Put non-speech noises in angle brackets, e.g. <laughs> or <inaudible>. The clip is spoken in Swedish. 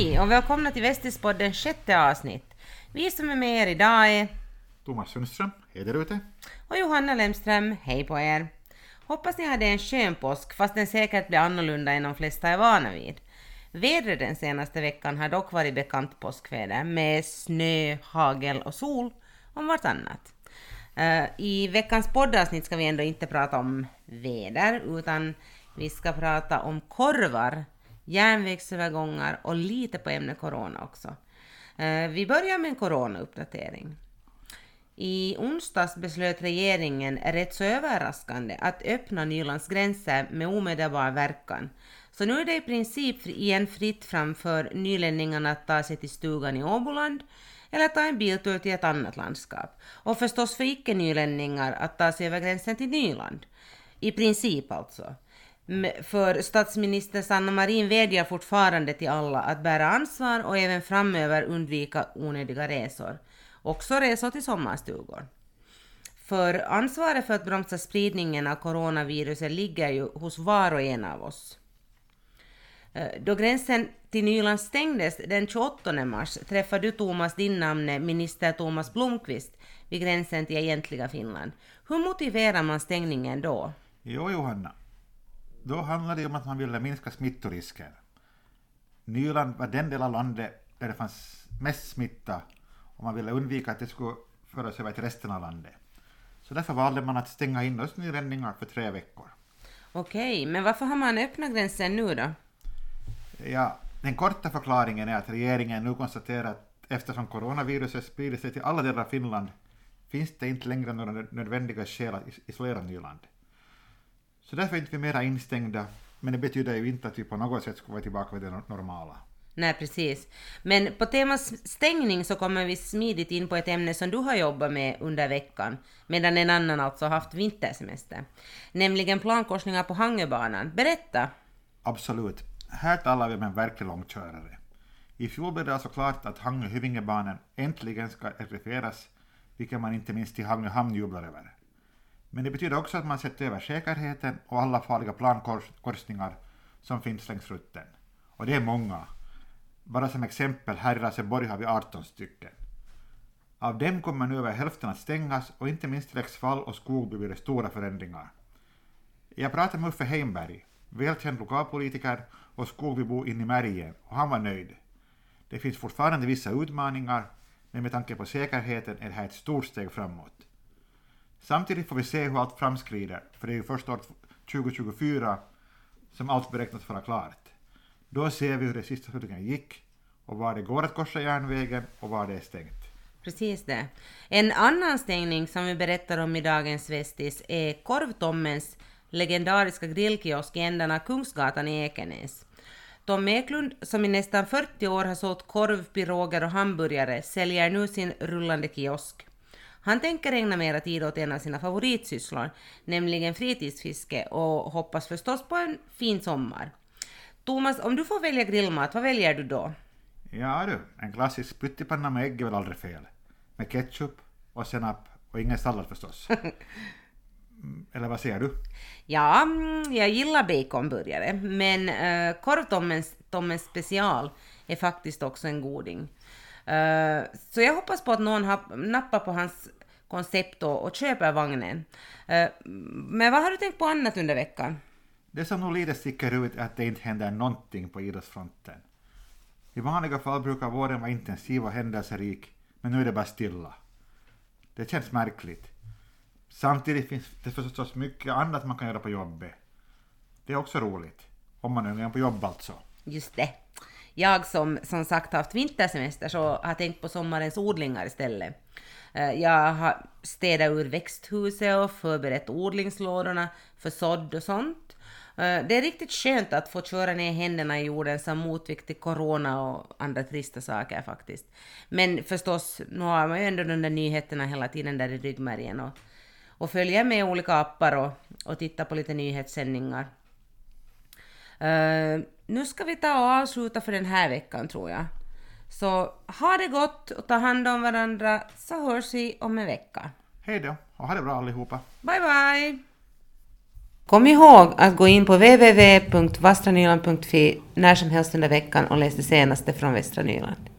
Hej och välkomna till Västispoddens sjätte avsnitt. Vi som är med er idag är Thomas Sundström, hej där ute. och Johanna Lemström. Hej på er! Hoppas ni hade en skön påsk, fast den säkert blir annorlunda än de flesta är vana vid. Vädret den senaste veckan har dock varit bekant påskväder med snö, hagel och sol om vartannat. Uh, I veckans poddavsnitt ska vi ändå inte prata om väder, utan vi ska prata om korvar, järnvägsövergångar och lite på ämnet corona också. Eh, vi börjar med en coronauppdatering. I onsdags beslöt regeringen, rätt så överraskande, att öppna Nylands gränser med omedelbar verkan. Så nu är det i princip igen fritt fram för nylänningarna att ta sig till stugan i Åboland eller ta en biltur till ett annat landskap. Och förstås för icke-nylänningar att ta sig över gränsen till Nyland. I princip alltså. För statsminister Sanna Marin vädjar fortfarande till alla att bära ansvar och även framöver undvika onödiga resor. Också resor till sommarstugor. För ansvaret för att bromsa spridningen av coronaviruset ligger ju hos var och en av oss. Eh, då gränsen till Nyland stängdes den 28 mars träffade du Thomas din namne eh, minister Thomas Blomqvist vid gränsen till egentliga Finland. Hur motiverar man stängningen då? Jo, Johanna. Då handlade det om att man ville minska smittorisker. Nyland var den del av landet där det fanns mest smitta och man ville undvika att det skulle föras över till resten av landet. Så därför valde man att stänga in oss nylänningar för tre veckor. Okej, men varför har man öppnat gränsen nu då? Ja, den korta förklaringen är att regeringen nu konstaterar att eftersom coronaviruset sprider sig till alla delar av Finland finns det inte längre några nödvändiga skäl att isolera Nyland. Så därför är inte vi mera instängda, men det betyder ju inte att vi på något sätt ska vara tillbaka vid det normala. Nej, precis. Men på temat stängning så kommer vi smidigt in på ett ämne som du har jobbat med under veckan, medan en annan alltså haft vintersemester. Nämligen plankorsningar på Hangöbanan. Berätta! Absolut. Här talar vi om en verklig långkörare. I fjol blev det alltså klart att Hangö-Hyvingebanan äntligen ska elektrifieras, vilket man inte minst i Hangö hamn jublar över. Men det betyder också att man sett över säkerheten och alla farliga plankorsningar som finns längs rutten. Och det är många. Bara som exempel, här i Raseborg har vi 18 stycken. Av dem kommer nu över hälften att stängas och inte minst i Leksvall och Skogby blir det stora förändringar. Jag pratade med Uffe Heimberg, välkänd lokalpolitiker och Skogbybo in i märgen och han var nöjd. Det finns fortfarande vissa utmaningar, men med tanke på säkerheten är det här ett stort steg framåt. Samtidigt får vi se hur allt framskrider, för det är ju först år 2024 som allt beräknas vara klart. Då ser vi hur det sista slutligen gick och var det går att korsa järnvägen och var det är stängt. Precis det. En annan stängning som vi berättar om i dagens Vestis är Korvtommens legendariska grillkiosk i ändan av Kungsgatan i Ekenäs. Tom Eklund, som i nästan 40 år har sålt korv, piroger och hamburgare, säljer nu sin rullande kiosk. Han tänker ägna mera tid åt en av sina favoritsysslor, nämligen fritidsfiske och hoppas förstås på en fin sommar. Thomas, om du får välja grillmat, vad väljer du då? Ja du, en klassisk pyttipanna med ägg är väl aldrig fel. Med ketchup och senap och ingen sallad förstås. <laughs> Eller vad säger du? Ja, mm, jag gillar baconburgare, men uh, korvtommens Tommens special är faktiskt också en goding. Uh, så jag hoppas på att någon har nappat på hans koncept och, och köper vagnen. Uh, men vad har du tänkt på annat under veckan? Det som nog lite sticker ut är att det inte händer någonting på idrottsfronten. I vanliga fall brukar våren vara intensiv och händelserik, men nu är det bara stilla. Det känns märkligt. Samtidigt finns det förstås mycket annat man kan göra på jobbet. Det är också roligt. Om man är på jobb alltså. Just det. Jag som som sagt haft vintersemester så har tänkt på sommarens odlingar istället. Eh, jag har städat ur växthuset och förberett odlingslådorna för sådd och sånt. Eh, det är riktigt skönt att få köra ner händerna i jorden som motvikt till corona och andra trista saker faktiskt. Men förstås, nu har man ju ändå de där nyheterna hela tiden där i ryggmärgen och, och följer med olika appar och, och tittar på lite nyhetssändningar. Eh, nu ska vi ta och avsluta för den här veckan tror jag. Så ha det gott och ta hand om varandra så hörs vi om en vecka. Hej då och ha det bra allihopa. Bye bye! Kom ihåg att gå in på www.vastranyland.fi när som helst under veckan och läs det senaste från Västra Nyland.